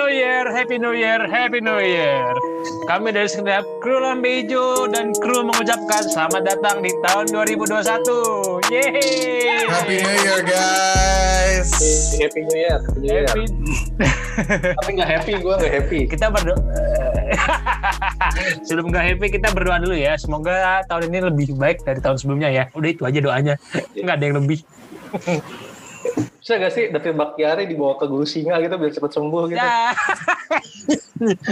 New Year, Happy New Year, Happy New Year. Kami dari segenap kru Lambe Hijau dan kru mengucapkan selamat datang di tahun 2021. Yeay! Happy New Year guys. Happy New Year. Happy New Year. Happy. Tapi nggak happy, gue nggak happy. kita berdoa. Sebelum nggak happy kita berdoa dulu ya. Semoga tahun ini lebih baik dari tahun sebelumnya ya. Udah itu aja doanya. Nggak ada yang lebih. Bisa gak sih David Bakhtiari dibawa ke guru singa gitu biar cepet sembuh gitu? Ya.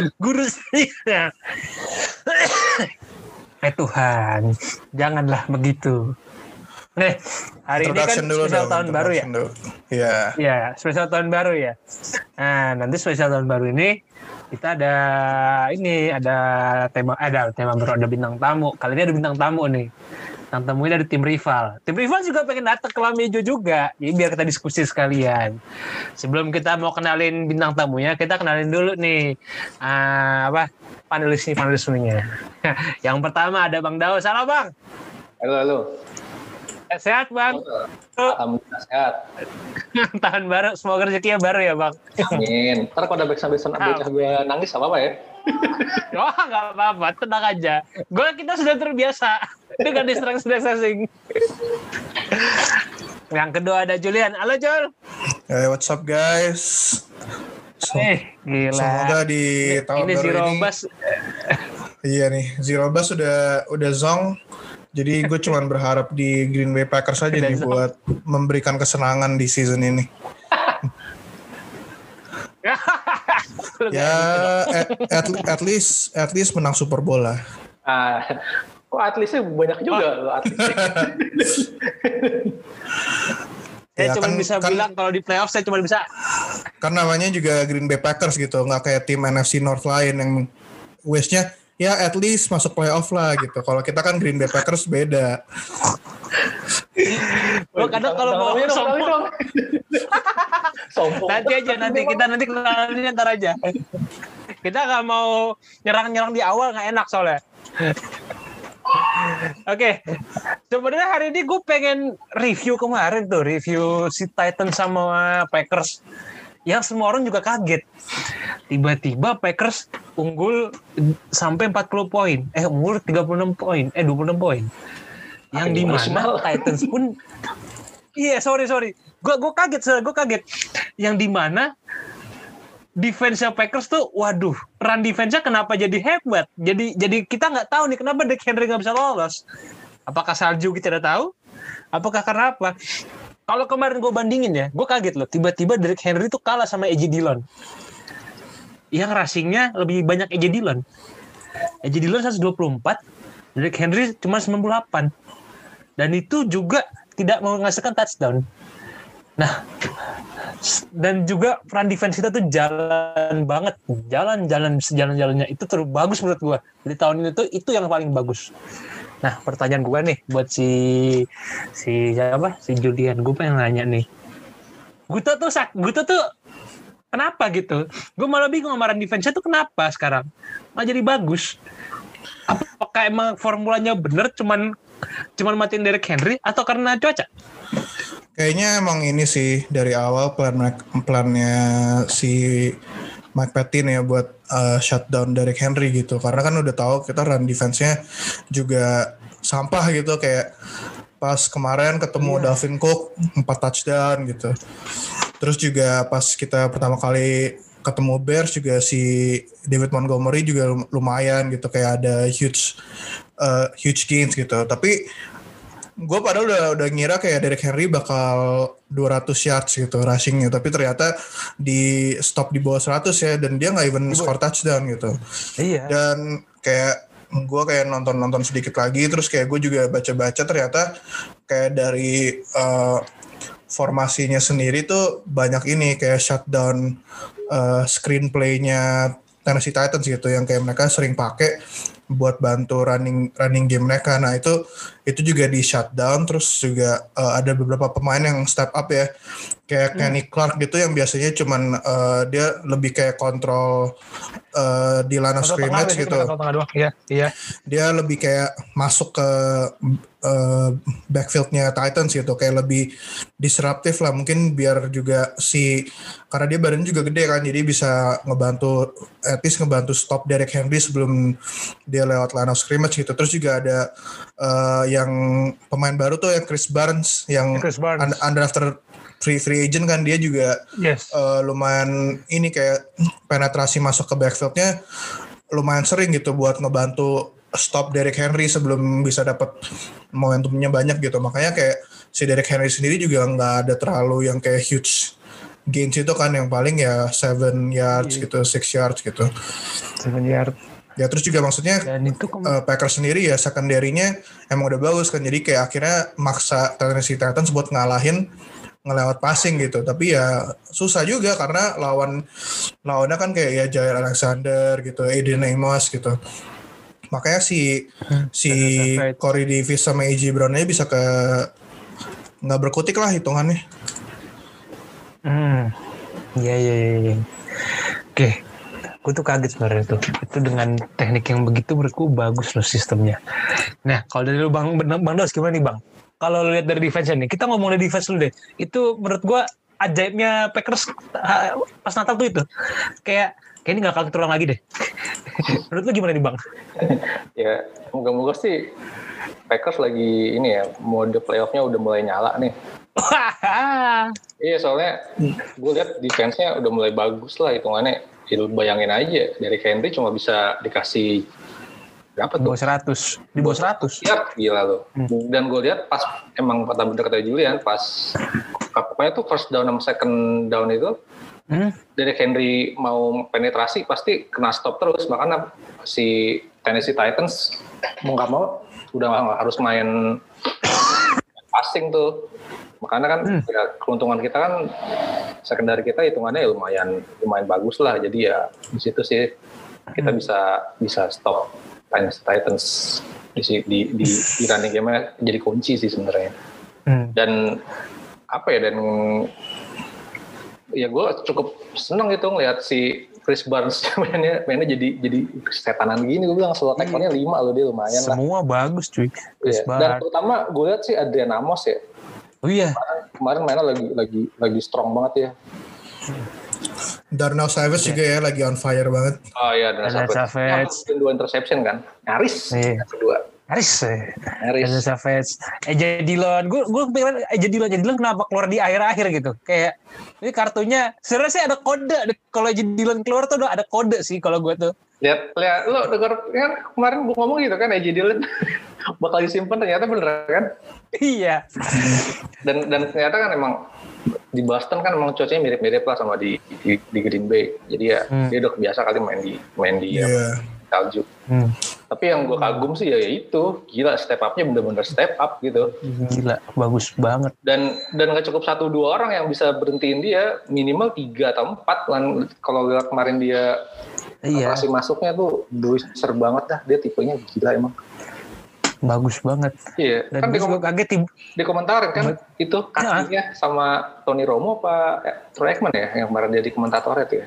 Guru saya. Eh Tuhan, janganlah begitu. Nih, hari ini kan dulu spesial dong. tahun baru ya. Iya. Iya, spesial tahun baru ya. Nah, nanti spesial tahun baru ini kita ada ini ada tema ada tema baru ada bintang tamu. Kali ini ada bintang tamu nih. Bintang tamunya dari tim rival. Tim rival juga pengen datang ke Lamejo juga. Jadi biar kita diskusi sekalian. Sebelum kita mau kenalin bintang tamunya, kita kenalin dulu nih ah, apa panelis nih panelis. Yang pertama ada Bang Dao. Salam Bang. Halo, halo. Sehat Bang. Alhamdulillah sehat. Tahun baru, semoga rezekinya baru ya Bang. Amin. Ntar kalau ada back sambil gue nangis apa apa ya? Wah nggak apa-apa, tenang aja. Gue kita sudah terbiasa dengan distraksi-distraksi. Yang kedua ada Julian. Halo Jul. Hey, what's up guys? So- Eh, gila. semoga di Ini- tahun ini si baru ini Robas. iya nih Zero Bus udah udah zong jadi gue cuman berharap di Green Bay Packers aja nih buat memberikan kesenangan di season ini. Ya at, at, at least at least menang Super Bowl lah. Ah, kok atletnya banyak juga lo atletnya. Saya Ya, cuma kan- bisa kan- bilang kalau di playoff saya cuma bisa. Kan namanya juga Green Bay Packers gitu nggak kayak tim NFC North lain yang wishnya ya at least masuk playoff lah gitu kalau kita kan Green Bay Packers beda Lo kadang kalau mau sombong. Sombong. nanti aja nanti kita nanti kenalinnya ntar aja. Kita nggak mau nyerang-nyerang di awal nggak enak soalnya. Oke, sebenarnya hari ini gue pengen review kemarin tuh, review si Titan sama Packers. Yang semua orang juga kaget. Tiba-tiba Packers unggul sampai 40 poin. Eh, unggul 36 poin. Eh, 26 poin. Yang di mana? Titans pun Iya, sorry sorry. Gue gue kaget, gue kaget. Yang di mana defense Packers tuh, waduh, run defense-nya kenapa jadi hebat? Jadi jadi kita nggak tahu nih kenapa Derrick Henry nggak bisa lolos. Apakah salju kita tidak tahu? Apakah karena apa? Kalau kemarin gue bandingin ya, gue kaget loh. Tiba-tiba Derrick Henry tuh kalah sama AJ Dillon. Yang rushing-nya lebih banyak AJ Dillon. AJ Dillon 124, Derrick Henry cuma 98. Dan itu juga tidak menghasilkan touchdown. Nah, dan juga peran defense kita tuh jalan banget, jalan-jalan sejalan-jalannya itu terus bagus menurut gua. Di tahun ini tuh itu yang paling bagus. Nah, pertanyaan gua nih buat si si siapa? Si Julian. Gue pengen nanya nih. Guto tuh sak, Guto tuh kenapa gitu? Gue malah bingung sama run defense tuh kenapa sekarang? Malah jadi bagus. Apakah emang formulanya bener cuman cuman matiin Derek Henry atau karena cuaca? Kayaknya emang ini sih dari awal plan plannya si Mike Pattin ya buat uh, shutdown Derek Henry gitu. Karena kan udah tahu kita run defense-nya juga sampah gitu kayak pas kemarin ketemu Dalvin Cook 4 touchdown gitu. Terus juga pas kita pertama kali ketemu Bears juga si David Montgomery juga lum- lumayan gitu kayak ada huge uh, huge gains gitu. Tapi gue padahal udah udah ngira kayak Derek Henry bakal 200 yards gitu rushingnya tapi ternyata di stop di bawah 100 ya dan dia nggak even score touchdown gitu Iya. dan kayak gue kayak nonton nonton sedikit lagi terus kayak gue juga baca baca ternyata kayak dari uh, formasinya sendiri tuh banyak ini kayak shutdown uh, screenplaynya Tennessee Titans gitu yang kayak mereka sering pakai buat bantu running running game mereka. Nah itu itu juga di shutdown terus juga uh, ada beberapa pemain yang step up ya kayak Hmm. Kenny Clark gitu yang biasanya cuman uh, dia lebih kayak kontrol uh, di tengah scrimmage gitu. Iya, iya. dia lebih kayak masuk ke uh, backfieldnya Titans gitu kayak lebih disruptif lah mungkin biar juga si karena dia badannya juga gede kan jadi bisa ngebantu at least ngebantu stop Derek Henry sebelum dia lewat line of scrimmage gitu terus juga ada uh, yang pemain baru tuh yang Chris Barnes yang Chris Barnes. un- undrafted free free agent kan dia juga Yes. uh, lumayan ini kayak penetrasi masuk ke backfieldnya lumayan sering gitu buat ngebantu stop Derek Henry sebelum bisa dapat momentumnya banyak gitu makanya kayak si Derek Henry sendiri juga nggak ada terlalu yang kayak huge gains itu kan yang paling ya 7 yards gitu 6 yards gitu Seven yard. Ya terus juga maksudnya Dan itu uh, Packers sendiri ya secondary-nya emang udah bagus kan jadi kayak akhirnya maksa Tennessee Titans buat ngalahin ngelewat passing gitu tapi ya susah juga karena lawan lawannya kan kayak ya Jair Alexander gitu Aiden Amos gitu makanya si si Savage. Corey Davis sama AJ Brown aja bisa ke nggak berkutik lah hitungannya Hmm. Iya, iya, iya. iya. Oke. Gue tuh kaget sebenarnya tuh. Itu dengan teknik yang begitu menurutku bagus loh sistemnya. Nah, kalau dari lu Bang, Bang Dos gimana nih Bang? Kalau lu lihat dari defense nih, kita ngomong dari defense dulu deh. Itu menurut gua ajaibnya Packers pas Natal tuh itu. Kayak kayak ini gak akan terulang lagi deh. menurut lu gimana nih Bang? Ya, moga-moga sih Packers lagi ini ya, mode playoff-nya udah mulai nyala nih. Iya, soalnya gue lihat defense-nya udah mulai bagus lah hitungannya. Ya, lu bayangin aja, dari Henry cuma bisa dikasih berapa di tuh? bawah 100. Di bawah 100. Ya, gila loh. Hmm. Dan gue lihat pas emang kata bener kata Julian, pas pokoknya tuh first down sama second down itu, Hmm? dari Henry mau penetrasi pasti kena stop terus. Makanya si Tennessee Titans mau nggak mau udah harus main passing tuh. Makanya kan Hmm. ya, keuntungan kita kan secondary kita hitungannya ya lumayan lumayan bagus lah. Jadi ya di situ sih kita Hmm. bisa bisa stop Tennessee Titans di di di, di running game jadi kunci sih sebenarnya. Hmm. Dan apa ya dan ya gue cukup seneng gitu ngeliat si Chris Barnes mainnya mainnya jadi jadi setanan gini gue bilang slot tackle-nya lima loh dia lumayan lah. Semua bagus cuy. Chris Iya. Dan terutama gue lihat si Adrian Amos ya Oh iya. kemarin mainnya lagi lagi lagi strong banget ya. Darnell Savage juga ya lagi on fire banget Oh iya dan Adrian Savage. dua interception kan nyaris Iya. yang kedua Haris. eh. Adrian Savage, Eja Dillon, gue gue pikiran Eja Dillon, Eja Dillon kenapa keluar di akhir-akhir gitu? Kayak ini kartunya, sebenarnya sih ada kode. Kalau Eja Dillon keluar tuh udah ada kode sih kalau gue tuh. Lihat lihat lo dengar kan kemarin gue ngomong gitu kan AJ Dillon bakal disimpan ternyata bener kan. Iya. dan dan ternyata kan emang di Boston kan emang cuacanya mirip-mirip lah sama di di, di Green Bay jadi ya Hmm. dia udah kebiasa kali main di main di Iya. apa, salju Hmm. tapi yang gue kagum sih ya itu. Gila step upnya bener-bener step up gitu. Gila, bagus banget. dan dan nggak cukup satu dua orang yang bisa berhentiin dia minimal tiga atau empat Lan- kalau lihat kemarin dia Iya, operasi masuknya tuh bruiser banget dah. Dia tipenya gila emang bagus banget. iya Dan kan di, kom- kaget tim- di komentarin kan itu kakinya sama Tony Romo apa eh, Troy Aikman ya yang kemarin jadi komentatornya tuh ya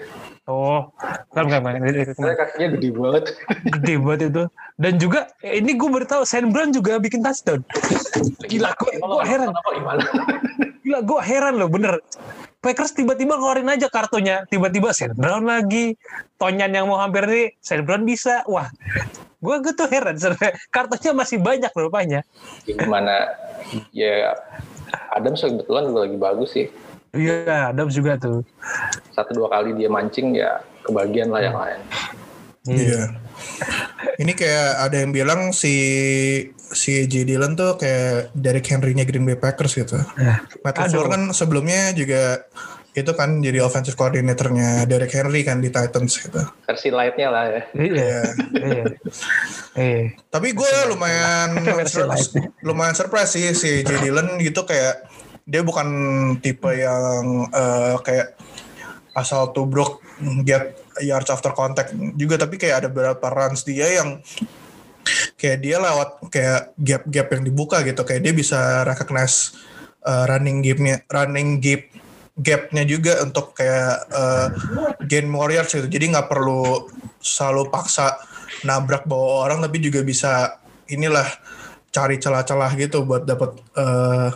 Oh, kan kan kan. Saya kakinya gede banget. Gede banget itu. Dan juga eh, ini gue baru tahu Saint Brown juga bikin touchdown. Gila, gue gue heran. Gila, gue heran loh, bener. Packers tiba-tiba ngeluarin aja kartunya. Tiba-tiba Saint Brown lagi. Tonyan yang mau hampir nih, Saint Brown bisa. Wah, gue gue tuh heran. Kartunya masih banyak rupanya. gimana? Ya Adam kebetulan juga lagi bagus sih. Iya, Adams juga tuh. Satu dua kali dia mancing ya kebagian lah yang lain. Iya. Ini kayak ada yang bilang si si J Dillon tuh kayak Derrick Henry-nya Green Bay Packers gitu. Nah, Matt. LaFleur kan sebelumnya juga itu kan jadi offensive coordinatornya Derrick Henry kan di Titans gitu. Versi lightnya lah ya. Iya, iya. Iya. Tapi gue lumayan lumayan surprise sih si J Dillon gitu kayak dia bukan tipe yang eh, kayak asal tubruk get yards after contact juga tapi kayak ada beberapa runs dia yang kayak dia lewat kayak gap-gap yang dibuka gitu kayak dia bisa recognize uh, running game-nya running gap gapnya juga untuk kayak uh, gain warriors gitu. Jadi nggak perlu selalu paksa nabrak bawa orang tapi juga bisa inilah cari celah-celah gitu buat dapat uh,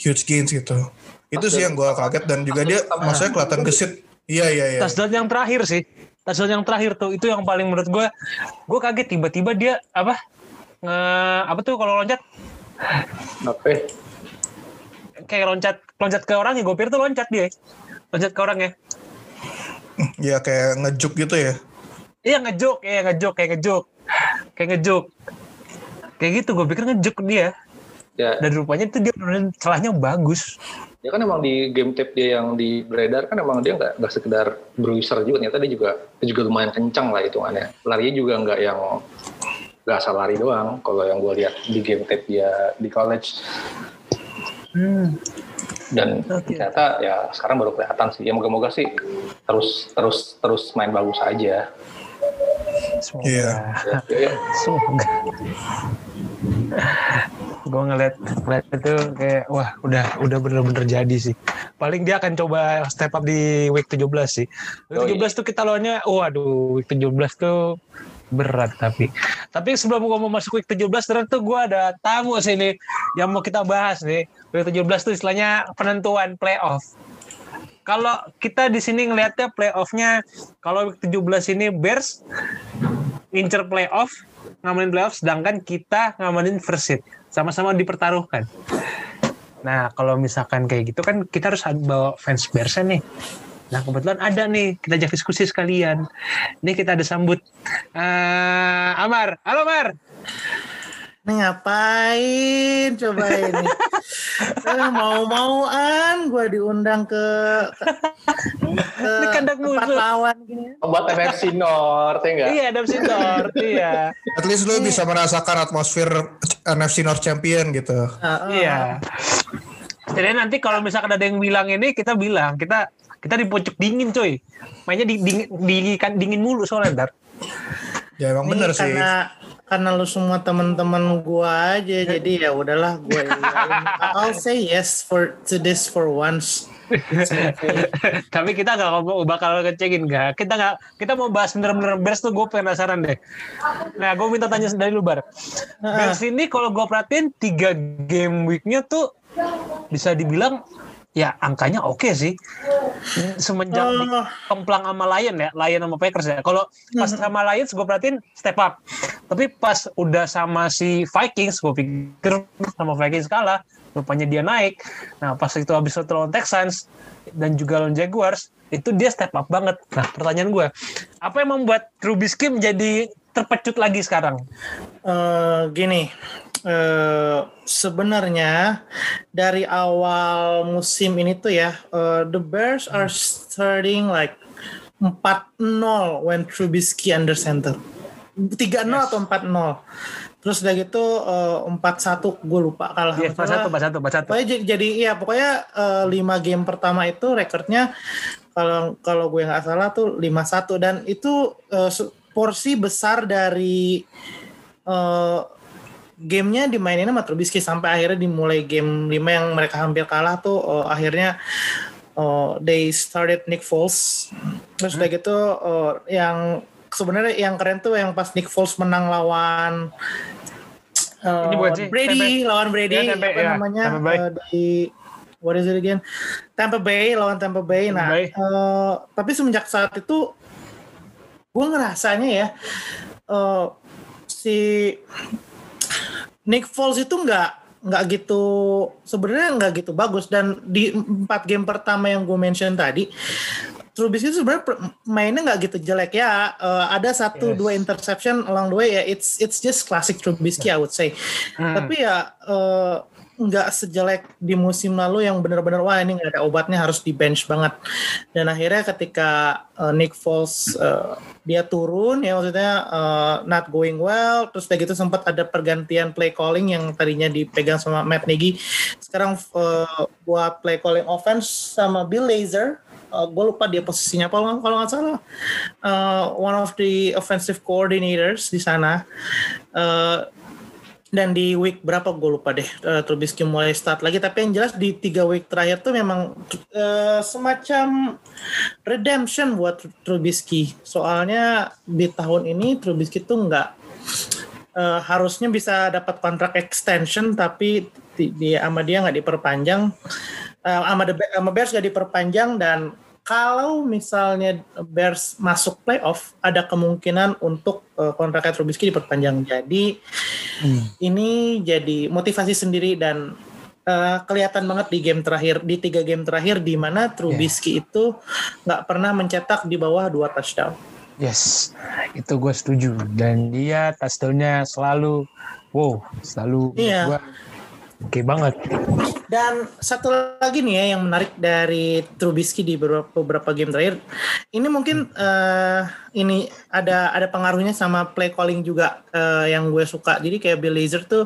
huge gains gitu. Itu sih yang gue kaget dan juga dia maksudnya kelihatan gesit. Iya iya iya. Touchdown yang terakhir sih touchdown yang terakhir tuh itu yang paling menurut gue gue kaget tiba-tiba dia apa nge apa tuh kalau loncat? Apa? kayak loncat loncat ke orang ya gue pikir tuh loncat dia. Loncat ke orang ya. Iya kayak ngejuk gitu ya? Iya ngejuk iya ngejuk kayak ngejuk. Kayak ngejuk. Kayak gitu gue pikir ngejuk dia. Ya, dan rupanya itu dia celahnya bagus ya kan emang di game tape dia yang di beredar kan emang dia nggak nggak sekedar bruiser juga ternyata dia juga dia juga lumayan kencang lah hitungannya larinya juga nggak yang nggak asal lari doang kalau yang gue lihat di game tape dia di college hmm. dan Oke. ternyata ya sekarang baru kelihatan sih ya moga-moga sih terus terus terus main bagus aja semoga Iya. ya, ya, ya. semoga gue ngeliat, ngeliat itu kayak wah udah udah bener-bener jadi sih. Paling dia akan coba step up di week 17 sih. Week Oh, 17 iya. tuh kita lawannya waduh week 17 tuh berat tapi. Tapi sebelum gue mau masuk week 17 terus tuh gue ada tamu sini yang mau kita bahas nih. Week 17 tuh istilahnya penentuan playoff. Kalau kita di sini ngelihatnya playoffnya kalau week 17 ini Bears ngincer playoff ngamanin playoff sedangkan kita ngamanin first seed. Sama-sama dipertaruhkan. Nah kalau misalkan kayak gitu kan kita harus bawa fans Bears nih. Nah kebetulan ada nih kita ajak diskusi sekalian. Ini kita ada sambut. Eh, Amar. Halo Amar Ini ngapain coba ini? Eh, Mau-mauan gue diundang ke, ke, ke Ini kandang tempat musuh. lawan gini. buat NFC North ya enggak iya Adam Sintor iya at least lu bisa merasakan atmosfer NFC North Champion gitu Ah, ah. Iya. Jadi nanti kalau misalkan ada yang bilang ini kita bilang kita kita di pojok dingin coy. Mainnya di dingin, di, kan dingin mulu soalnya ntar. ya emang Ini bener sih karena karena lu semua teman-teman gua aja jadi ya udahlah gue I'll say yes for to this for once Tapi kita nggak ngomong bakal ngecekin nggak. Kita nggak kita mau bahas bener-bener Bears tuh gue penasaran deh. Nah gue minta tanya dari lu bar. Bears ini kalau gue perhatiin tiga game weeknya tuh bisa dibilang ya angkanya oke sih. Semenjak di- Oh. kemplang sama Lion ya, Lion sama Packers ya. Kalau pas sama Lions gue perhatiin step up. Tapi pas udah sama si Vikings, gue pikir sama Vikings kalah, rupanya dia naik. Nah pas itu habis itu lawan Texans dan juga lawan Jaguars, itu dia step up banget. Nah pertanyaan gue, apa yang membuat Trubisky menjadi terpecut lagi sekarang? Eh, gini, eh, sebenarnya dari awal musim ini tuh ya, eh, the Bears are starting like 4-0 when Trubisky under center. 3-0 atau 4-0. Terus udah gitu eh, 4-1 gue lupa kalah. Iya, pas satu, pas satu, pas satu. Pokoknya jadi, jadi iya pokoknya lima game pertama itu rekornya kalau kalau gue nggak salah tuh 5-1 dan itu se- porsi besar dari eh, gamenya dimainin sama Trubisky sampai akhirnya dimulai game 5 yang mereka hampir kalah tuh eh, akhirnya eh, they started Nick Foles. Terus udah gitu eh, yang sebenarnya yang keren tuh yang pas Nick Foles menang lawan eh, Ini sih, Brady Tampa- lawan Brady Ya, Tampa- apa ya, namanya eh, di what is it again? Tampa Bay lawan Tampa Bay. Tampa nah Bay. eh, tapi semenjak saat itu gue ngerasanya ya eh, si Nick Foles itu nggak nggak gitu sebenarnya nggak gitu bagus dan di empat game pertama yang gue mention tadi Trubisky itu sebenarnya mainnya nggak gitu jelek ya eh, ada satu Yes. dua interception along the way ya it's it's just classic Trubisky I would say Hmm. tapi ya eh, nggak sejelek di musim lalu yang benar-benar wah ini nggak ada obatnya harus di bench banget. Dan akhirnya ketika eh, Nick Foles eh, dia turun ya maksudnya eh, not going well terus udah gitu sempat ada pergantian play calling yang tadinya dipegang sama Matt Nagy. Sekarang eh, buat play calling offense sama Bill Lazor uh, gue lupa dia posisinya kalau kalau nggak salah. Uh, one of the offensive coordinators di sana. Uh, dan di week berapa? Gue lupa deh. Uh, Trubisky mulai start lagi. Tapi yang jelas di tiga week terakhir tuh memang uh, semacam redemption buat Trubisky. Soalnya di tahun ini Trubisky tuh nggak uh, harusnya bisa dapat kontrak extension tapi dia sama dia nggak diperpanjang. Uh, sama, the, sama Bears nggak diperpanjang dan kalau misalnya Bears masuk playoff, ada kemungkinan untuk uh, kontraknya Trubisky diperpanjang. Jadi hmm. ini jadi motivasi sendiri dan uh, kelihatan banget di game terakhir, di tiga game terakhir di mana Trubisky yeah. itu nggak pernah mencetak di bawah dua touchdown. Yes, itu gue setuju. Dan dia touchdownnya selalu, wow, selalu yeah. gue Oke okay banget. Dan satu lagi nih ya yang menarik dari Trubisky di beberapa, beberapa game terakhir. Ini mungkin uh, ini ada ada pengaruhnya sama play calling juga uh, yang gue suka. Jadi kayak Bill Lazor tuh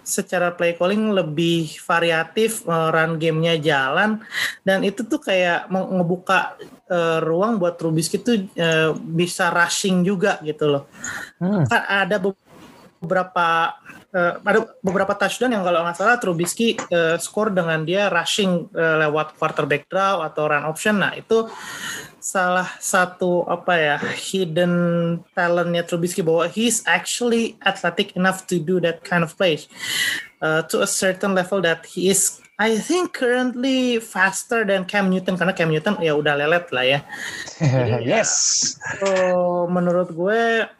secara play calling lebih variatif, uh, run gamenya jalan dan itu tuh kayak ngebuka uh, ruang buat Trubisky tuh uh, bisa rushing juga gitu loh. Hmm. Kan ada beberapa uh, ada beberapa touchdown yang kalau nggak salah Trubisky uh, skor dengan dia rushing uh, lewat quarterback draw atau run option. Nah itu salah satu apa ya hidden talentnya Trubisky bahwa he's actually athletic enough to do that kind of play uh, to a certain level that he is I think currently faster than Cam Newton karena Cam Newton ya udah lelet lah ya. Jadi, yes. Ya, so, menurut gue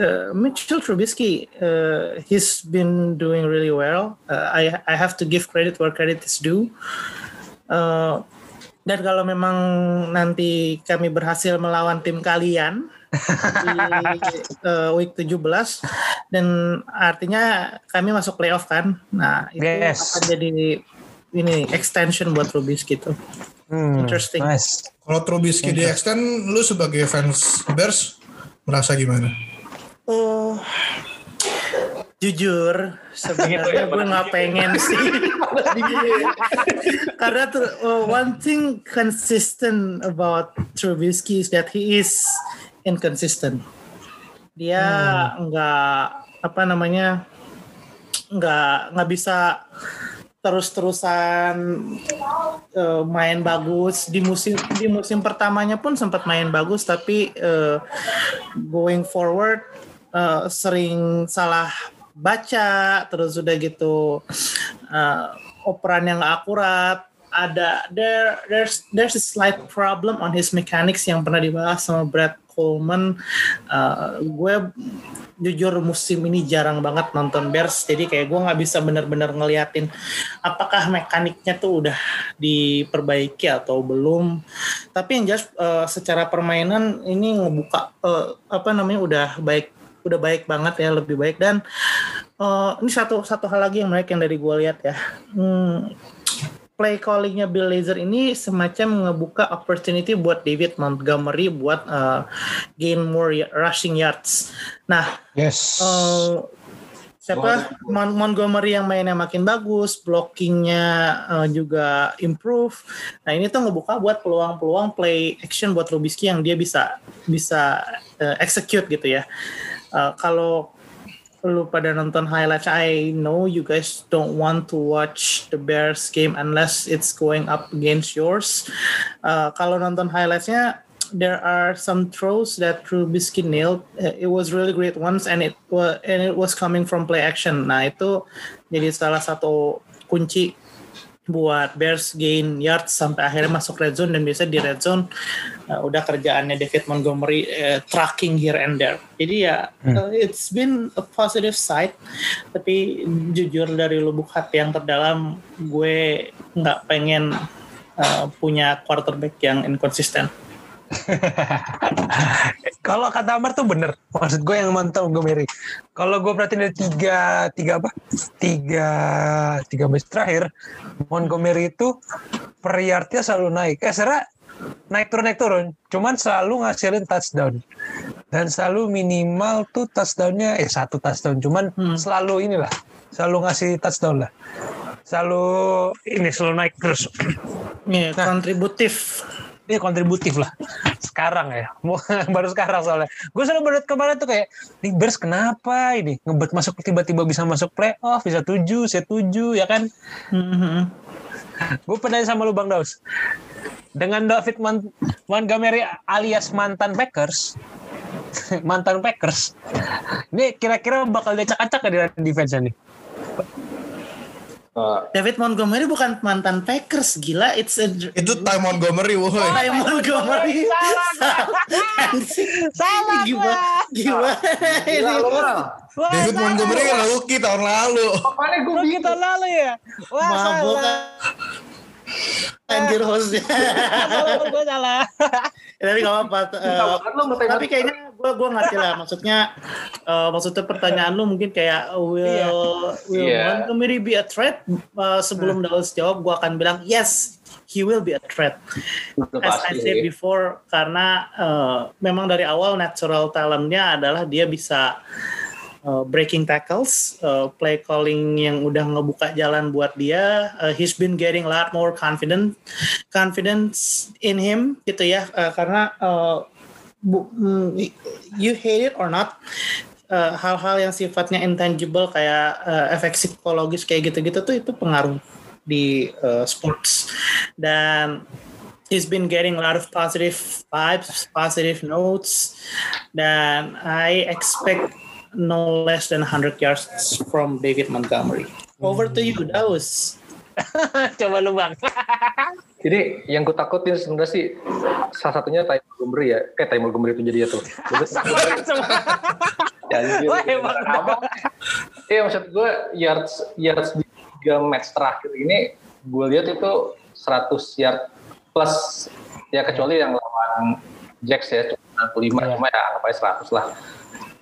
uh, Mitchell Trubisky, uh, he's been doing really well. Uh, I I have to give credit where credit is due. Uh, dan kalau memang nanti kami berhasil melawan tim kalian di uh, week 17 dan artinya kami masuk playoff kan. Nah, itu yes. akan jadi ini extension buat Trubisky itu. Hmm, Interesting. Nice. Kalau Trubisky di extend, lu sebagai fans Bears merasa gimana? Oh, jujur sebenarnya gue nggak pengen sih. Karena tuh uh, one thing consistent about Trubisky is that he is inconsistent. Dia nggak hmm. apa namanya nggak nggak bisa terus-terusan uh, main bagus. Di musim di musim pertamanya pun sempat main bagus tapi uh, going forward uh, sering salah baca terus udah gitu uh, operan yang akurat ada there there's there's a slight problem on his mechanics yang pernah dibahas sama Brad Coleman. Uh, gue jujur musim ini jarang banget nonton Bears jadi kayak gue nggak bisa benar-benar ngeliatin apakah mekaniknya tuh udah diperbaiki atau belum. Tapi yang jelas uh, secara permainan ini ngebuka uh, apa namanya udah baik udah baik banget ya lebih baik dan uh, ini satu satu hal lagi yang menarik yang dari gue lihat ya hmm, play callingnya Bill Lazor ini semacam ngebuka opportunity buat David Montgomery buat uh, gain more rushing yards. Nah, yes. Uh, siapa Mon Montgomery yang mainnya makin bagus, blockingnya uh, juga improve. Nah ini tuh ngebuka buat peluang-peluang play action buat Trubisky yang dia bisa bisa uh, execute gitu ya uh, kalau lu pada nonton highlights, I know you guys don't want to watch the Bears game unless it's going up against yours. Uh, kalau nonton highlightsnya, there are some throws that Trubisky nailed. Uh, it was really great ones, and it was and it was coming from play action. Nah itu jadi salah satu kunci buat Bears gain yards sampai akhirnya masuk red zone dan biasa di red zone uh, udah kerjaannya David Montgomery uh, tracking here and there. Jadi ya hmm. uh, it's been a positive side tapi jujur dari lubuk hati yang terdalam gue nggak pengen uh, punya quarterback yang inconsistent. Kalau kata Amar tuh bener. Maksud gue yang mantau Montgomery. Kalau gue perhatiin dari tiga, tiga apa? Tiga, tiga match terakhir, Montgomery itu per yardnya selalu naik. Eh, secara naik turun naik turun. Cuman selalu ngasilin touchdown. Dan selalu minimal tuh touchdownnya, eh satu touchdown. Cuman hmm. selalu inilah, selalu ngasih touchdown lah. Selalu ini selalu naik terus. Yeah, nah, kontributif ini kontributif lah. Sekarang ya. Baru sekarang soalnya. Gue selalu menurut kemarin tuh kayak nih Bears kenapa ini? Ngebet masuk tiba-tiba bisa masuk playoff bisa tujuh saya tujuh ya kan? Gue pernah sama lu bang Daus. Dengan David Man- Montgomery alias mantan Packers mantan Packers ini kira-kira bakal dia acak-acak di defense nih Uh, David Montgomery bukan mantan Packers gila. It's a Itu Ty Montgomery, woi. Ty Montgomery. Salah gimana gimana? Gila ini. Wah, David salah. Montgomery kan rookie tahun lalu. Makanya gue Lu kita lalu ya? Wah mabok. Salah anjir hostnya. Salah gue salah tapi gak apa-apa eh, sama tapi kayaknya gue gue ngerti lah maksudnya eh, maksudnya pertanyaan lu mungkin kayak will Iya. will Iya. Montgomery be a threat? Eh, sebelum Dallas jawab gue akan bilang yes he will be a threat. As I pasti said before karena eh, memang dari awal natural talentnya adalah dia bisa uh, breaking tackles, uh, play calling yang udah ngebuka jalan buat dia. Uh, he's been getting a lot more confident, confidence in him gitu ya, uh, karena uh, bu- mm, you hate it or not. uh, hal-hal yang sifatnya intangible kayak uh, efek psikologis kayak gitu-gitu tuh itu pengaruh di uh, sports dan he's been getting a lot of positive vibes, positive notes, dan I expect no less than 100 yards from David Montgomery. Over to you, Daus. coba lu bang Jadi yang gue takutin sebenarnya sih salah satunya Ty Montgomery ya. Kayak Ty Montgomery itu jadi ya tuh. Anjir, Wah, emang apa? Iya maksud gue yards yards di tiga match terakhir ini gue lihat itu 100 yard plus ya kecuali yang lawan Jacks ya cuma 95 Iya. cuma ya anggap aja 100 lah.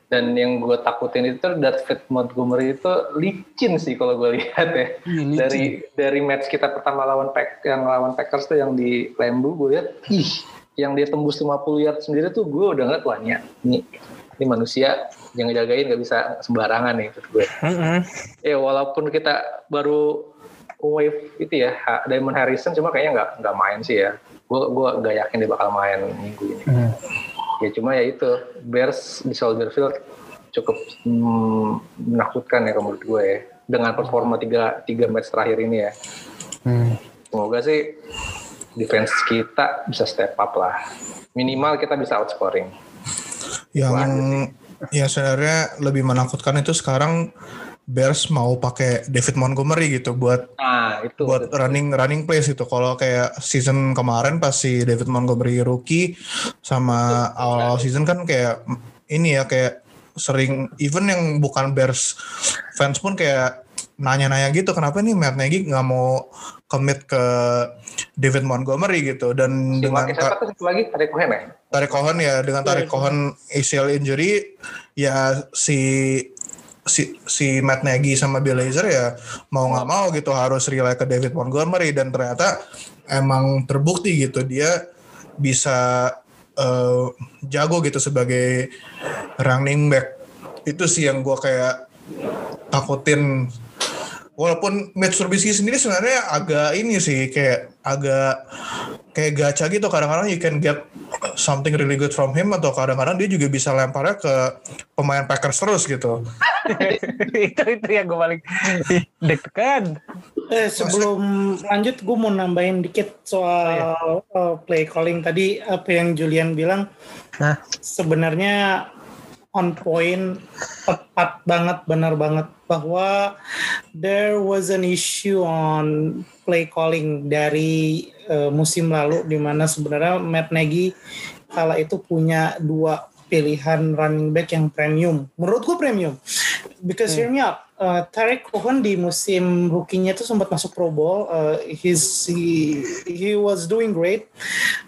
Dan yang gue takutin itu David Montgomery itu licin sih kalau gue lihat ya. Licin. Dari dari match kita pertama lawan Pack yang lawan Packers tuh yang di Lambeau gue lihat ih yang dia tembus 50 yard sendiri tuh gue udah ngeliat wah ini ini, manusia yang ngejagain nggak bisa sembarangan nih menurut gue. Mm-mm. Ya walaupun kita baru wave itu ya Diamond Harrison cuma kayaknya nggak nggak main sih ya. Gue gua nggak yakin dia bakal main minggu ini. Hmm. Ya cuma ya itu Bears di Soldier Field cukup hmm, menakutkan ya menurut gue ya dengan performa tiga tiga match terakhir ini ya. Hmm. Semoga sih defense kita bisa step up lah. Minimal kita bisa outscoring. Yang ya sebenarnya lebih menakutkan itu sekarang Bears mau pakai David Montgomery gitu buat Nah itu. buat running running plays itu. Kalau kayak season kemarin pas si David Montgomery rookie sama awal season kan kayak ini ya kayak sering even yang bukan Bears fans pun kayak nanya-nanya gitu kenapa nih Matt Nagy nggak mau commit ke David Montgomery gitu dan Si dengan siapa tuh lagi? Tarik Cohen ya? Tarik Cohen ya dengan Tarik Cohen ACL injury ya si si si Matt Nagy sama Bill Lazor ya mau nggak mau gitu harus rely ke David Montgomery. Dan ternyata emang terbukti gitu dia bisa eh, jago gitu sebagai running back. Itu sih yang gue kayak takutin walaupun Mitch Trubisky sendiri sebenarnya agak ini sih kayak agak kayak gacha gitu kadang-kadang you can get something really good from him atau kadang-kadang dia juga bisa lemparnya ke pemain Packers terus gitu. itu itu yang gue paling deg-degan Eh, sebelum lanjut, gue mau nambahin dikit soal uh, play calling tadi apa yang Julian bilang. Nah. sebenarnya on point, tepat banget, benar banget bahwa there was an issue on play calling dari uh, musim lalu di mana sebenarnya Matt Nagy kala itu punya dua pilihan running back yang premium. Menurut gue premium. Because hear me out. Uh, Tarek Cohen di musim rookie-nya itu sempat masuk Pro Bowl. Uh, he's, he, he was doing great.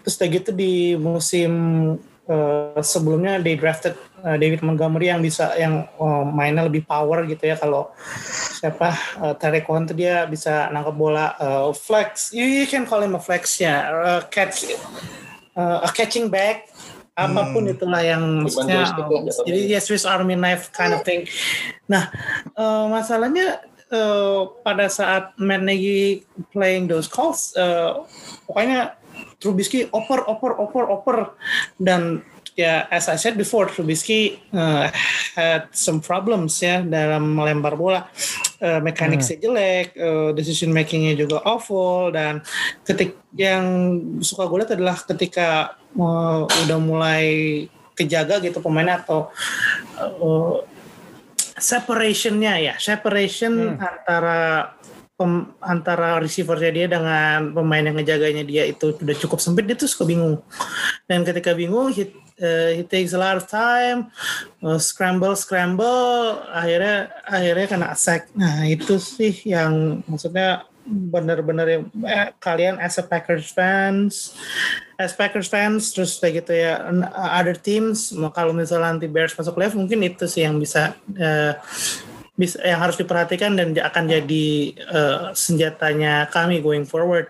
Terus udah gitu di musim uh, sebelumnya they drafted uh, David Montgomery yang bisa yang uh, mainnya lebih power gitu ya kalau siapa uh, Tarek tuh dia bisa nangkep bola uh, flex. You, you can call him a flex ya. Uh, catch uh, a catching back apa pun itulah yang maksudnya jatuhnya. jadi ya Swiss Army knife kind of thing. Nah, uh, masalahnya uh, pada saat Matt Nagy playing those calls, uh, pokoknya Trubisky oper oper oper oper. Dan ya as I said before Trubisky uh, had some problems ya dalam melempar bola. Uh, mekaniknya jelek uh, decision makingnya juga awful. Dan ketik yang suka gue lihat adalah ketika uh, udah mulai kejaga gitu pemainnya atau uh, separationnya ya separation antara pem- antara receivernya dia dengan pemain yang ngejaganya dia itu udah cukup sempit dia tuh suka bingung. Dan ketika bingung he, uh, he takes a lot of time uh, scramble scramble akhirnya akhirnya kena sack. Nah itu sih yang maksudnya benar-benar yang eh, kalian as a Packers fans as Packers fans terus kayak gitu ya other teams kalau misalnya nanti Bears masuk playoff mungkin itu sih yang bisa eh, bisa yang harus diperhatikan dan akan jadi eh, senjatanya kami going forward.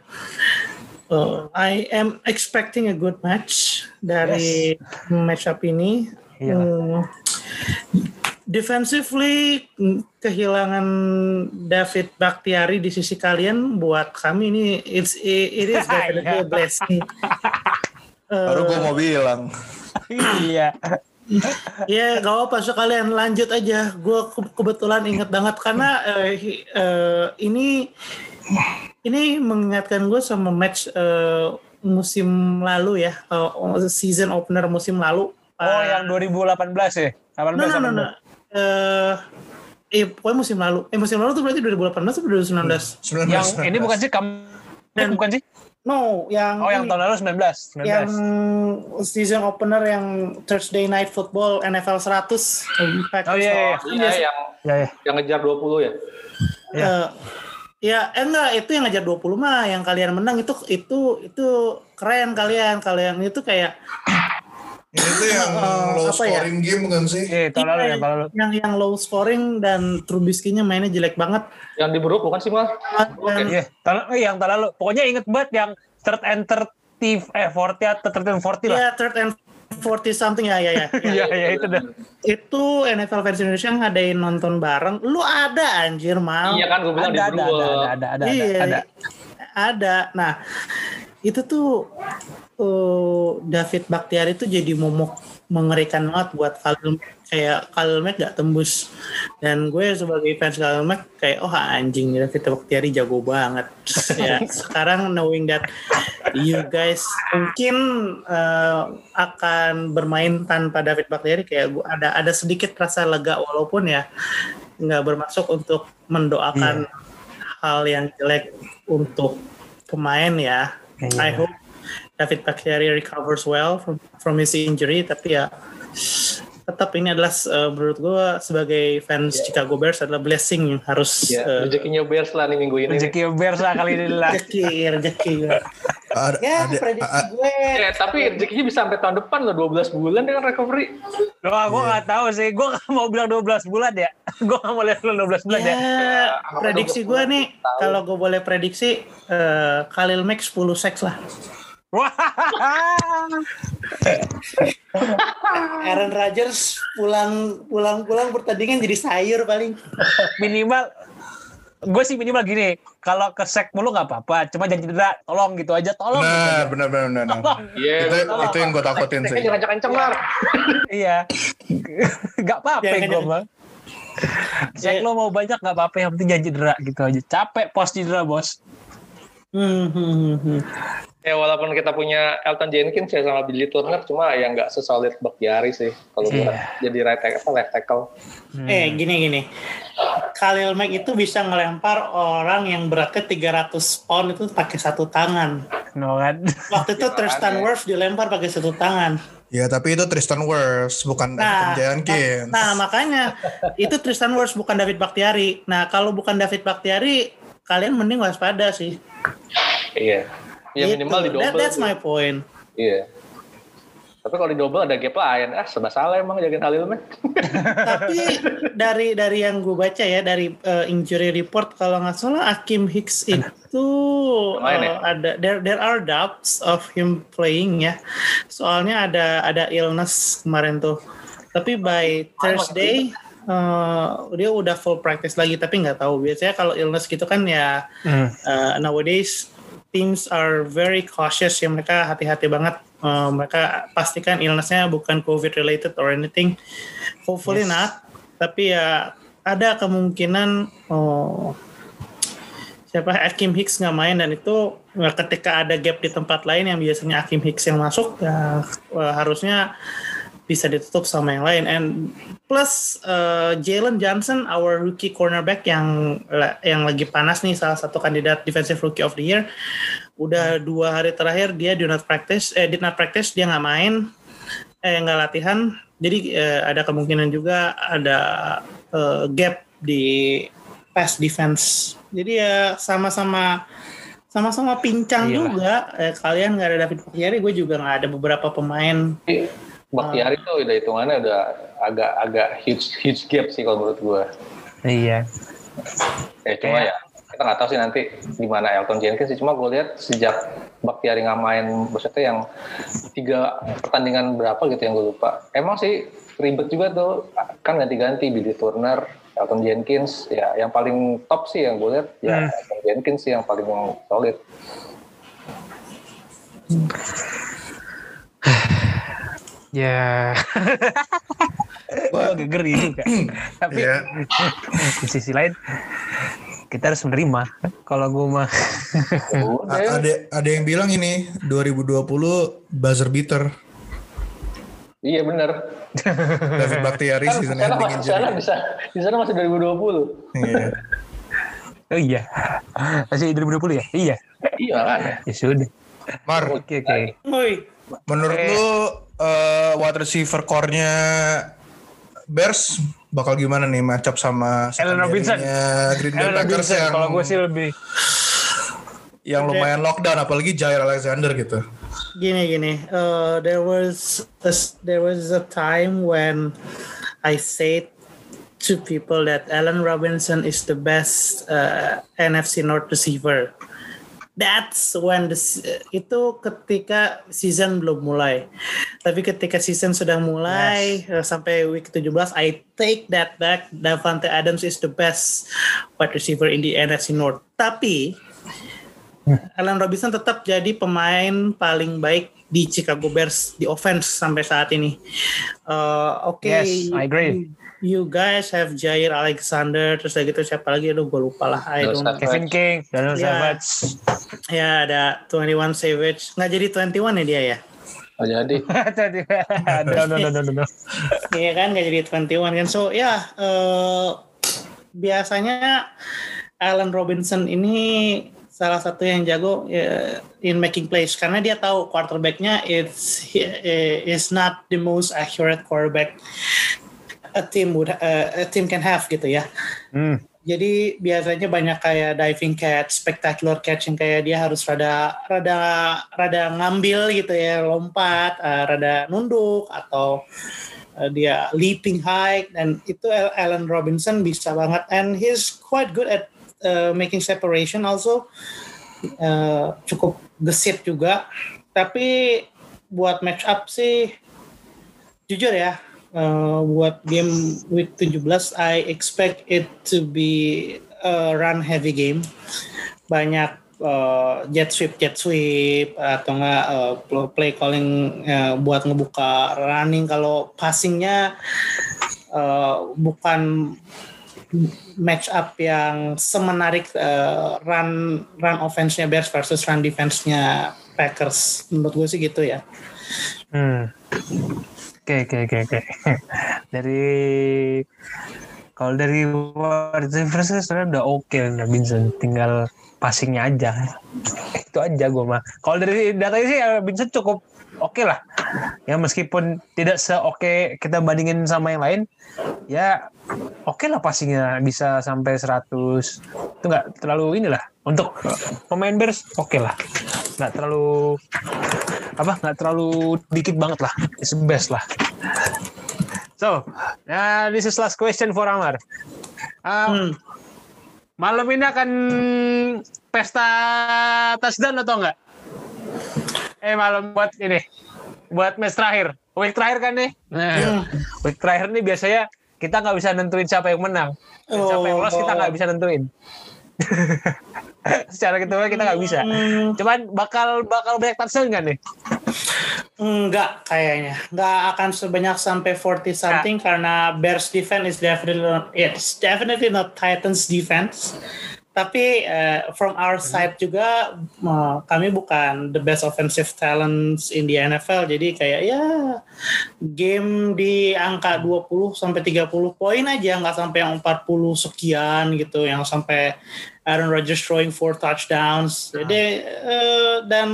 Uh, I am expecting a good match dari matchup ini. Iya. Hmm, defensively mm, kehilangan David Bakhtiari di sisi kalian buat kami ini it's it is definitely a blessing. Baru gue mau bilang. iya. Ya gak apa sekalian lanjut aja. Gue kebetulan inget banget karena eh, hi- eh, ini ini mengingatkan gue sama match eh, musim lalu ya, eh, season opener musim lalu. Oh, yang 2018 ya? 18 No, no, no, no. Eh, eh, pokoknya musim lalu. Eh, musim lalu tuh berarti 2018 atau 2019? 19. Yang ini bukan sih kamu Dan- bukan sih? No, yang Oh, yang ini, tahun lalu 19. 19. yang season opener yang Thursday Night Football NFL 100. Packers Oh, iya, iya. Iya yang Ya, ya. yang ngejar 20 ya. Iya. Eh, ya, eh enggak itu yang ngajar 20 mah yang kalian menang itu itu itu keren kalian kalian itu kayak Ini tuh yang Eh, low apa ya? scoring game kan sih? Iya, tahun lalu ya, tahun lalu. yang yang low scoring dan Trubisky-nya mainnya jelek banget Yang di Brook bukan sih mal? Iya, tahun, oh, yang tahun lalu. Pokoknya inget banget yang third and 30 eh 40 atau third and 40 lah. ya third and 40 something ya ya ya, ya. Iya, iya itu dah. itu NFL fans Indonesia ngadain nonton bareng lu ada anjir mal Iya kan gue bilang Ada, di ada, Brook. ada, ada, ada, ada, iya, ada. ada. Nah, itu tuh eh, David Bakhtiari tuh jadi momok mengerikan banget buat Khalil kayak Khalil Mack gak tembus dan gue sebagai fans Khalil Mack kayak oh anjing David Bakhtiari jago banget ya sekarang knowing that you guys mungkin eh, akan bermain tanpa David Bakhtiari kayak gue ada ada sedikit rasa lega walaupun ya nggak bermaksud untuk mendoakan hal yang jelek untuk pemain ya. Iya. I hope David Bakhtiari recovers well from, from his injury tapi ya tetap ini adalah eh, menurut gue sebagai fans Chicago Bears adalah blessing yang harus Ya, eh, rezekinya Bears lah nih minggu ini. Rezeki Bears lah kali ini lah. rezeki rezeki Ya ada, prediksi gue. Eh, tapi rezekinya bisa sampai tahun depan loh 12 bulan dengan recovery. Loh, gue nggak tahu sih. Gue nggak mau bilang 12 bulan ya. Gue nggak mau lihat lu 12 bulan ya. Ya, prediksi gue nih kalau gue boleh prediksi eh, Khalil Mack 10 seks lah. Wah. Aaron Rodgers pulang pulang pulang pertandingan jadi sayur paling. minimal gue sih minimal gini kalau ke sek mulu nggak apa-apa cuma jangan cedera tolong gitu aja tolong gitu Benar, aja. benar, benar, tolong Iya. Itu, itu yang gue takutin sih. Jangan kencang-kencang lah. iya nggak apa-apa gue mah sek lo mau banyak nggak apa-apa yang penting jangan cedera gitu aja capek pos cedera bos Hmm, hmm, hmm, hmm. Ya walaupun kita punya Elton Jenkins ya sama Billy Turner, cuma ya nggak sesolid Bakhtiari sih. Kalau Iya. jadi right tackle, left tackle. Eh gini gini, Khalil Mack itu bisa ngelempar orang yang beratnya 300 pound itu pakai satu tangan. no kan Waktu itu Tristan aneh. Wirfs dilempar pakai satu tangan. Ya, tapi itu Tristan Wirfs, bukan Nah, Elton Jenkins. nah makanya itu Tristan Wirfs bukan David Bakhtiari. Nah kalau bukan David Bakhtiari, kalian mending waspada sih. Iya. Ya Gitu. minimal di That- double. that's my point. Iya. Tapi kalau di double ada gap lain, ah serba salah emang jagain Halil mah. Tapi dari dari yang gue baca ya dari uh, injury report kalau nggak salah Akim Hicks itu Main ya? uh, ada there there are doubts of him playing ya. Soalnya ada ada illness kemarin tuh. Tapi by Thursday uh, dia udah full practice lagi tapi nggak tahu biasanya kalau illness gitu kan ya Hmm. uh, nowadays teams are very cautious ya mereka hati-hati banget. Uh, mereka pastikan illnessnya bukan COVID related or anything. Hopefully Yes. not. Tapi ya ada kemungkinan oh, siapa Akim Hicks nggak main dan itu ya, ketika ada gap di tempat lain yang biasanya Akim Hicks yang masuk ya harusnya bisa ditutup sama yang lain. And plus eh, Jalen Johnson our rookie cornerback yang yang lagi panas nih salah satu kandidat defensive rookie of the year. Udah dua hari terakhir dia do not practice eh did not practice dia nggak main eh nggak latihan. Jadi eh, ada kemungkinan juga ada eh, gap di pass defense. Jadi ya sama-sama sama-sama pincang Iyalah. juga. Eh, kalian nggak ada David Bakhtiari gue juga nggak ada beberapa pemain Bakhtiari tuh udah hitungannya udah agak-agak huge huge gap sih kalau menurut gue. Iya. Ya cuma Kayak- ya kita nggak tahu sih nanti gimana Elton Jenkins sih. Cuma gue lihat sejak Bakhtiari nggak main, maksudnya yang tiga pertandingan berapa gitu yang gue lupa. Emang sih ribet juga tuh kan ganti-ganti Billy Turner, Elton Jenkins. Ya yang paling top sih yang gue lihat ya Hmm. Elton Jenkins sih yang paling solid. Ya. Gue agak geri juga. Tapi Iya. di sisi lain kita harus menerima kalau gue mah A- ada ada yang bilang ini 2020 buzzer beater. iya bener. David Bakhtiari Kan season sana ending di sana injury. bisa, di sana masih 2020. Iya. oh iya masih 2020 ya iya Iya ya sudah Mar, oke oke Woi, menurut Eh. lu uh, wide receiver core-nya Bears bakal gimana nih matchup sama Allen Robinson. Green Bay Packers Robinson yang, kalau gue sih lebih yang lumayan lockdown apalagi Jair Alexander gitu. gini gini. Uh, there was a, there was a time when I said to people that Allen Robinson is the best uh, NFC North receiver. That's when the itu ketika season belum mulai. Tapi ketika season sudah mulai uh, sampai week 17 I take that back. Davante Adams is the best wide receiver in the NFC North. Tapi Allen Robinson tetap jadi pemain paling baik di Chicago Bears di offense sampai saat ini. Uh, Oke, Yes, I agree. You, guys have Jair Alexander terus lagi gitu siapa lagi? Aduh, gue lupa lah. I don't. Kevin King Daniel Ya. Savage Ya ada 21 Savage. Nggak jadi 21 ya dia ya? Oh, jadi no no no no no no Iya kan nggak jadi 21 kan. So ya eh, biasanya Allen Robinson ini salah satu yang jago ya, in making plays karena dia tahu quarterbacknya it's he- is not the most accurate quarterback a team would uh, a team can have gitu ya. hmm. Jadi biasanya banyak kayak diving catch, spectacular catch yang kayak dia harus rada rada rada ngambil gitu ya, lompat, eh, rada nunduk atau eh, dia leaping high dan itu Al- Allen Robinson bisa banget and he's quite good at eh, making separation also Eh, cukup gesit juga. Tapi buat match up sih jujur ya uh, buat game week 17 I expect it to be a run heavy game. Banyak uh, jet sweep jet sweep atau enggak uh, play calling uh, buat ngebuka running. Kalau passingnya uh, bukan match up yang semenarik uh, run run offense-nya Bears versus run defense-nya Packers. Menurut gue sih gitu ya. Hmm. Oke oke oke oke. Dari kalau dari wide receiver sih sebenarnya udah oke okay, Vincent, tinggal passingnya aja. Itu aja gue mah. Kalau dari datanya sih Vincent cukup oke lah. Ya meskipun tidak seoke kita bandingin sama yang lain, ya oke lah passingnya bisa sampai 100. Itu nggak terlalu inilah untuk pemain Bears oke lah. Nggak terlalu apa nggak terlalu dikit banget lah it's best lah so nah this is last question for Amar Um, Hmm. malam ini akan pesta touchdown atau enggak eh malam buat ini buat match terakhir week terakhir kan nih nah, week terakhir nih biasanya kita nggak bisa nentuin siapa yang menang Dan siapa yang lolos kita nggak bisa nentuin Secara gitu kita nggak bisa. Hmm, Cuman bakal bakal banyak touchdown nggak nih? enggak kayaknya. Enggak akan sebanyak sampai 40 something karena Bears defense is definitely not, it's definitely not Titans defense. Tapi eh, from our side juga eh, kami bukan the best offensive talents in the NFL. Jadi kayak ya game di angka 20 sampai 30 poin aja nggak sampai yang 40 sekian gitu yang sampai Aaron Rodgers throwing four touchdowns. Jadi eh, dan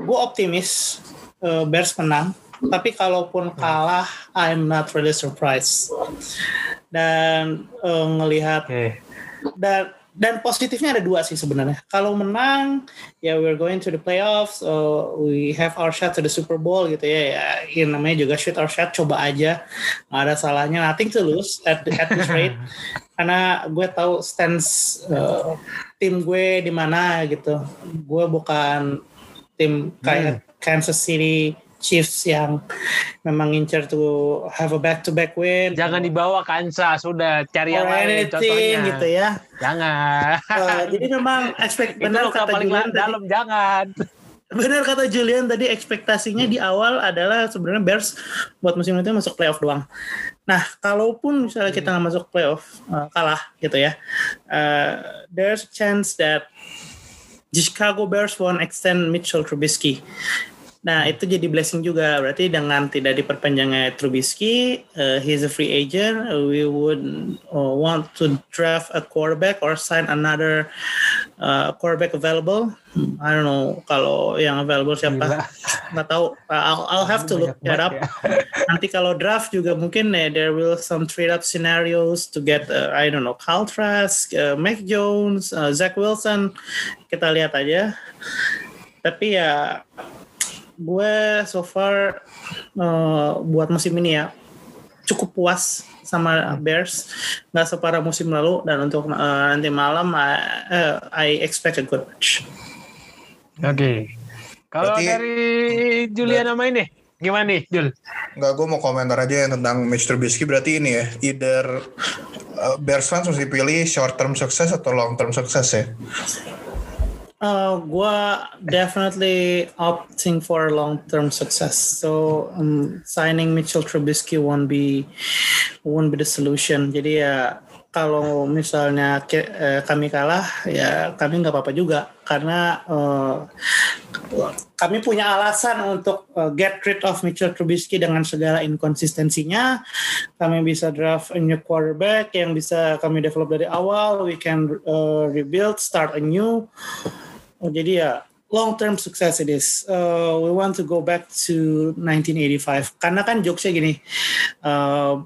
gue optimis eh, Bears menang. Tapi kalaupun kalah, I'm not really surprised. Dan eh, ngelihat Oke. dan dan positifnya ada dua sih sebenarnya. Kalau menang, ya we're going to the playoffs, uh, we have our shot to the Super Bowl gitu ya. Ya, ya namanya juga shoot our shot, coba aja. Nggak ada salahnya, nothing to lose at, at this rate. Karena gue tahu stance uh, tim gue di mana gitu. Gue bukan tim kayak Kansas City Chiefs yang memang incer to have a back-to-back win. Jangan dibawa Kansas, sudah cari yang lain contohnya. gitu ya. Jangan. Uh, jadi memang expect benar kata paling Julian tadi, dalam, jangan. benar kata Julian tadi ekspektasinya di awal adalah sebenarnya Bears buat musim itu masuk playoff doang. Nah, kalaupun misalnya kita nggak masuk playoff, uh, kalah gitu ya, uh, there's chance that the Chicago Bears won't extend Mitchell Trubisky. Nah, itu jadi blessing juga. Berarti dengan tidak diperpanjangnya Trubisky, uh, he's a free agent, uh, we would uh, want to draft a quarterback or sign another uh, quarterback available. I don't know kalau yang available siapa. Nggak tahu. I'll, I'll have to look that up. ya. Nanti kalau draft juga mungkin eh, there will some trade up scenarios to get uh, I don't know Kyle Trask, uh, Mac Jones, uh, Zach Wilson. Kita lihat aja. Tapi ya gue so far uh, buat musim ini ya cukup puas sama Bears nggak separah musim lalu dan untuk uh, nanti malam I, uh, I expect a good match. Oke. Kalau Berarti- dari Julian sama ini, gimana nih, Jul? Enggak, gue mau komentar aja yang tentang Mitch Trubisky. Berarti ini ya, either uh, Bears fans mesti pilih short term sukses atau long term sukses ya. Uh, gua definitely opting for long term success. So um, signing Mitchell Trubisky won't be won't be the solution. Jadi ya kalau misalnya ke- eh, kami kalah ya kami nggak apa-apa juga karena eh, kami punya alasan untuk eh, get rid of Mitchell Trubisky dengan segala inkonsistensinya. Kami bisa draft a new quarterback yang bisa kami develop dari awal. We can eh, rebuild, start anew. Oh, jadi ya long term success it is. Uh, we want to go back to 1985 karena kan jokesnya gini. Uh,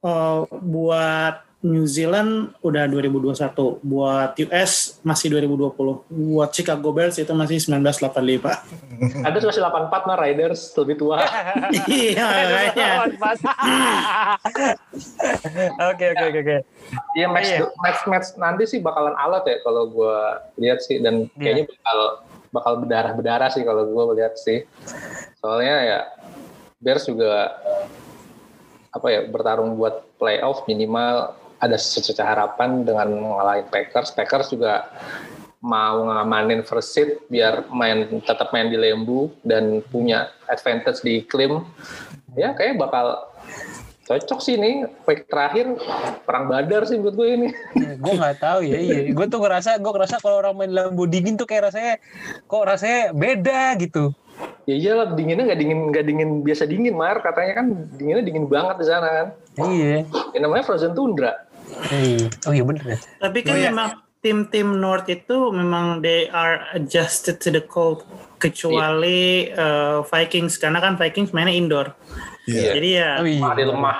uh, buat New Zealand udah 2021, buat US masih 2020, buat Chicago Bears itu masih 1985. Ada masih 84 nah Riders lebih tua. Iya, kayaknya. Oke, oke, oke, oke. Iya match, Iya. match match nanti sih bakalan alat ya kalau gue lihat sih dan Iya. kayaknya bakal bakal berdarah berdarah sih kalau gue lihat sih. Soalnya ya Bears juga apa ya bertarung buat playoff minimal ada secerca harapan dengan mengalahin Packers. Packers juga mau ngamanin first seed biar main tetap main di lembu dan punya advantage di iklim. Ya kayak bakal cocok sih nih pick terakhir perang badar sih buat gue ini gue nggak tahu ya, iya. Gue tuh ngerasa, gue ngerasa kalau orang main lampu dingin tuh kayak rasanya, kok rasanya beda gitu. ya iyalah dinginnya nggak dingin nggak dingin biasa dingin mar katanya kan dinginnya dingin banget di sana kan Iya. ini namanya frozen tundra Iya. Oh iya bener ya. Tapi kan Oh, iya. memang tim-tim North itu memang they are adjusted to the cold kecuali uh, Vikings karena kan Vikings mainnya indoor. Iya. Jadi ya, Oh iya. Mari lemah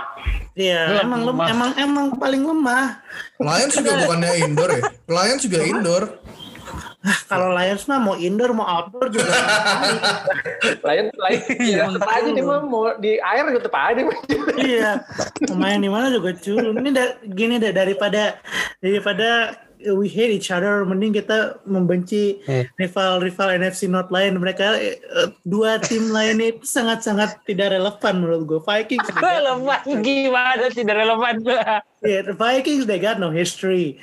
iya Lemah. emang lem- emang emang paling lemah. Lions juga bukannya indoor ya? Lions juga indoor. Ah, Kalau Lions mah mau indoor mau outdoor juga. lain lain Iya. tetap aja dia mah mau di air juga tetap aja iya, mau main di mana juga culun. Ini da- gini deh daripada daripada we hate each other mending kita membenci Eh. rival rival NFC North lain mereka eh, dua tim lain itu sangat sangat tidak relevan menurut gue Vikings Relevan gimana tidak relevan? yeah, the Vikings they got no history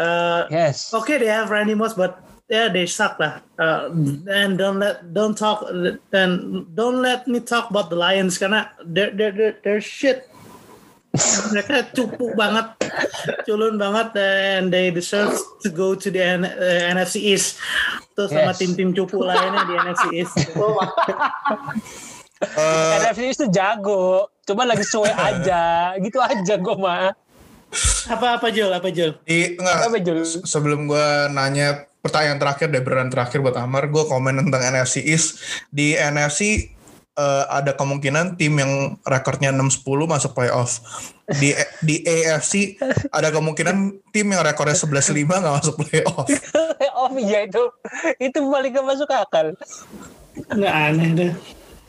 uh, yes. okay they have Randy Moss but yeah they suck lah. Uh, and don't let don't talk and don't let me talk about the Lions karena they're they're they're, they're shit. Mereka cupu banget culun banget and they deserve to go to the N- uh, NFC East. Tuh sama Yes. tim-tim cupu lainnya di NFC East. Eh, NFC itu jago, coba lagi sesuai aja, gitu aja gue mah. Apa apa Jul? Apa Jul? Di enggak. Apa Jul? se- sebelum gue nanya pertanyaan terakhir deh beneran terakhir buat Amar gue komen tentang NFC East. Di NFC eh, ada kemungkinan tim yang rekornya 6-10 masuk playoff. Di di AFC ada kemungkinan tim yang rekornya 11-5 nggak masuk playoff. Oh iya itu, itu balik ke masuk akal. nggak aneh deh.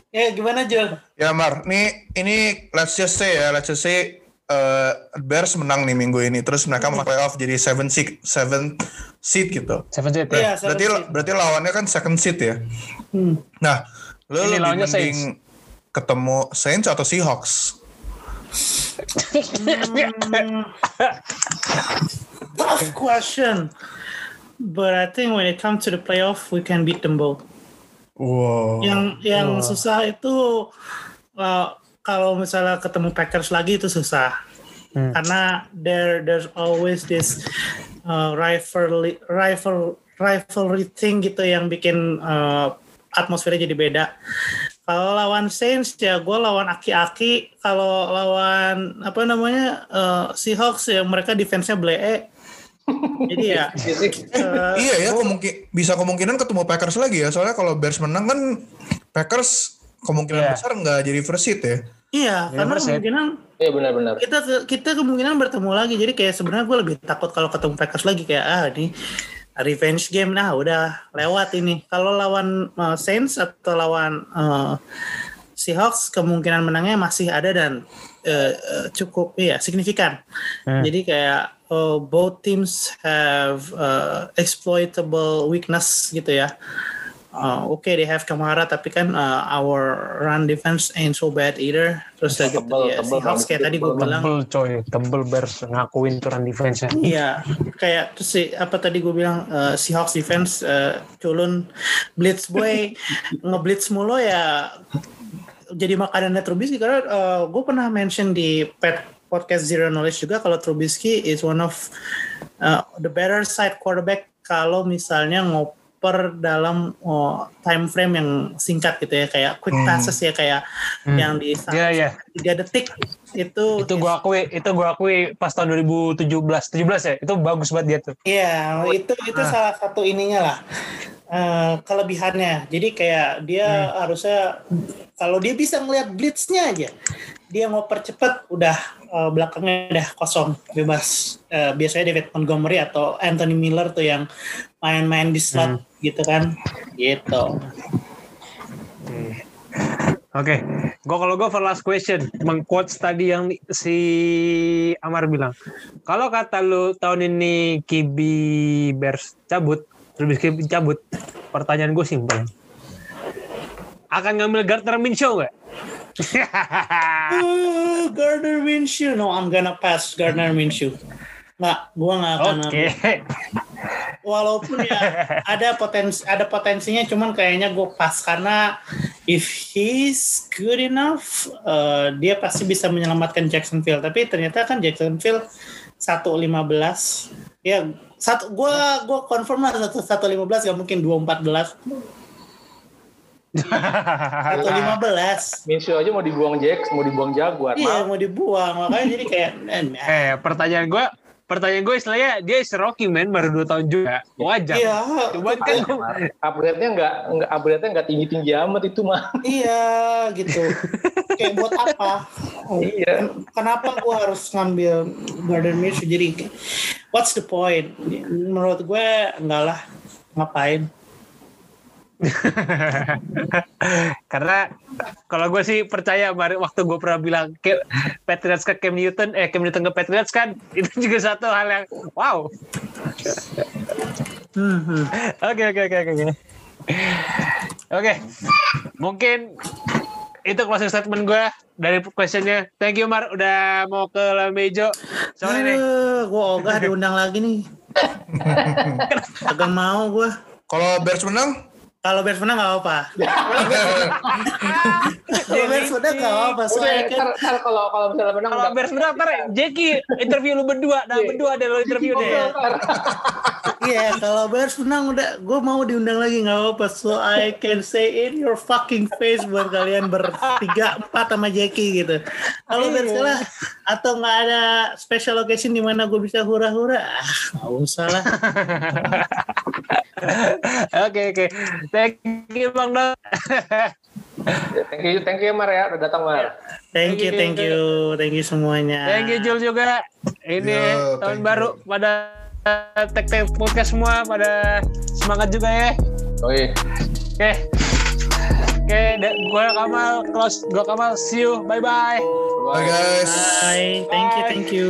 Ya gimana Jul? Ya Mar nih ini let's just say ya let's just say eh, Bears menang nih minggu ini terus mereka masuk playoff jadi 7 seed 7 seed gitu Seven seed Iya, ya. seven berarti seed. berarti lawannya kan second seed ya Hmm. Nah, lo Ini lebih mending ketemu Saints atau Seahawks? tough question but I think when it comes to the playoff we can beat them both Wow. yang yang Wah. susah itu uh, kalau misalnya ketemu Packers lagi itu susah Hmm. karena there there's always this uh, rivalry rival rivalry thing gitu yang bikin uh, atmosfernya jadi beda kalau lawan Saints ya gue lawan aki-aki kalau lawan apa namanya uh, Seahawks ya mereka defense-nya blee jadi ya uh, iya ya, kemungkin bisa kemungkinan ketemu Packers lagi ya. Soalnya kalau Bears menang kan Packers kemungkinan Iya. besar nggak jadi first seed ya. Iya karena Universe ya. kemungkinan Iya benar-benar. kita kita kemungkinan bertemu lagi jadi kayak sebenarnya gue lebih takut kalau ketemu Packers lagi kayak ah ini revenge game nah udah lewat ini kalau lawan uh, Saints atau lawan uh, Seahawks kemungkinan menangnya masih ada dan uh, uh, cukup iya signifikan Hmm. jadi kayak uh, both teams have uh, exploitable weakness gitu ya Uh, Oke, they have Kamara, tapi kan uh, our run defense ain't so bad either. Terus udah gitu Tebel, ya, tebel Seahawks banget, kayak tadi gue bilang, Tebel coy, tebel Bears ngakuin tuh run defense-nya. Iya, kayak terus sih apa tadi gue bilang uh, Seahawks defense uh, culun blitz boy ngeblitz mulu ya jadi makanannya Trubisky karena uh, gue pernah mention di pet podcast Zero Knowledge juga kalau Trubisky is one of uh, the better side quarterback kalau misalnya ngoper dalam uh, time frame yang singkat gitu ya kayak quick Hmm. passes ya kayak Hmm. yang di Iya, iya. tiga detik itu Itu gua akui, itu gua akui pas tahun 2017, 17 ya. Itu bagus banget dia tuh. Iya, itu itu Ah. salah satu ininya lah. eh, kelebihannya. Jadi kayak dia Hmm. harusnya kalau dia bisa ngelihat blitznya aja, dia mau percepat udah eh, belakangnya udah kosong bebas. Eh, biasanya David Montgomery atau Anthony Miller tuh yang main-main di slot Hmm. gitu kan. Gitu. Oke, gua kalau gua for last question, mengquotes tadi yang si Amar bilang. Kalau kata lu tahun ini Kibi Bears cabut, terus Kibi cabut, pertanyaan gue simpel. Akan ngambil Gardner Minshew nggak? Uh, Gardner Minshew, no, I'm gonna pass Gardner Minshew. Nggak, gua nggak akan Oke. walaupun ya ada potensi ada potensinya cuman kayaknya gue pas karena if he's good enough uh, dia pasti bisa menyelamatkan Jacksonville tapi ternyata kan Jacksonville 115 ya satu gue gue confirm lah satu satu lima belas gak mungkin dua empat belas satu lima belas. Minshew aja mau dibuang Jax, mau dibuang Jaguar. iya mau dibuang. Makanya jadi kayak eh, eh, pertanyaan gue, pertanyaan gue istilahnya dia is rookie man baru 2 tahun juga. Wajar. iya. Cuman kan Upgrade-nya nggak nggak upgrade-nya nggak tinggi-tinggi amat itu mah. iya gitu. Kayak buat apa? Iya. kenapa gue harus ngambil Gardner Minshew? Jadi what's the point? Menurut gue enggak lah. Ngapain Karena kalau gue sih percaya Mari waktu gue pernah bilang ke Patriots ke Cam Newton, eh Cam Newton ke Patriots kan itu juga satu hal yang wow. Oke oke oke oke. Oke, mungkin itu closing statement gue dari questionnya. Thank you Mar udah mau ke Lamejo. Sorry nih. Gue ogah diundang lagi nih. Agak mau gue. Kalau Bears menang, Kalau Bears menang nggak apa-apa. Kalau Bears menang nggak apa-apa. Soalnya kan ntar, kalau kalau misalnya menang Kalau Bears menang ntar Jackie interview lu berdua, nah Iya. berdua deh lo interview deh. Iya, kalau Bears menang udah, gue mau diundang lagi nggak apa-apa. So I can say in your fucking face buat kalian bertiga empat sama Jackie gitu. Kalau Bears kalah atau nggak ada special occasion di mana gue bisa hura-hura, ah nggak usah lah. Oke oke. Thank you Bang Don. Ya, Thank you, thank you Mar ya, udah datang Mar. Thank you, thank you, thank you semuanya. Thank you Jul juga. Ini Yo, tahun baru pada tek tek podcast semua pada semangat juga ya. Oke. Oke. Oke, gue Kamal close, gue Kamal see you. Bye bye. bye guys. Bye, thank you, thank you.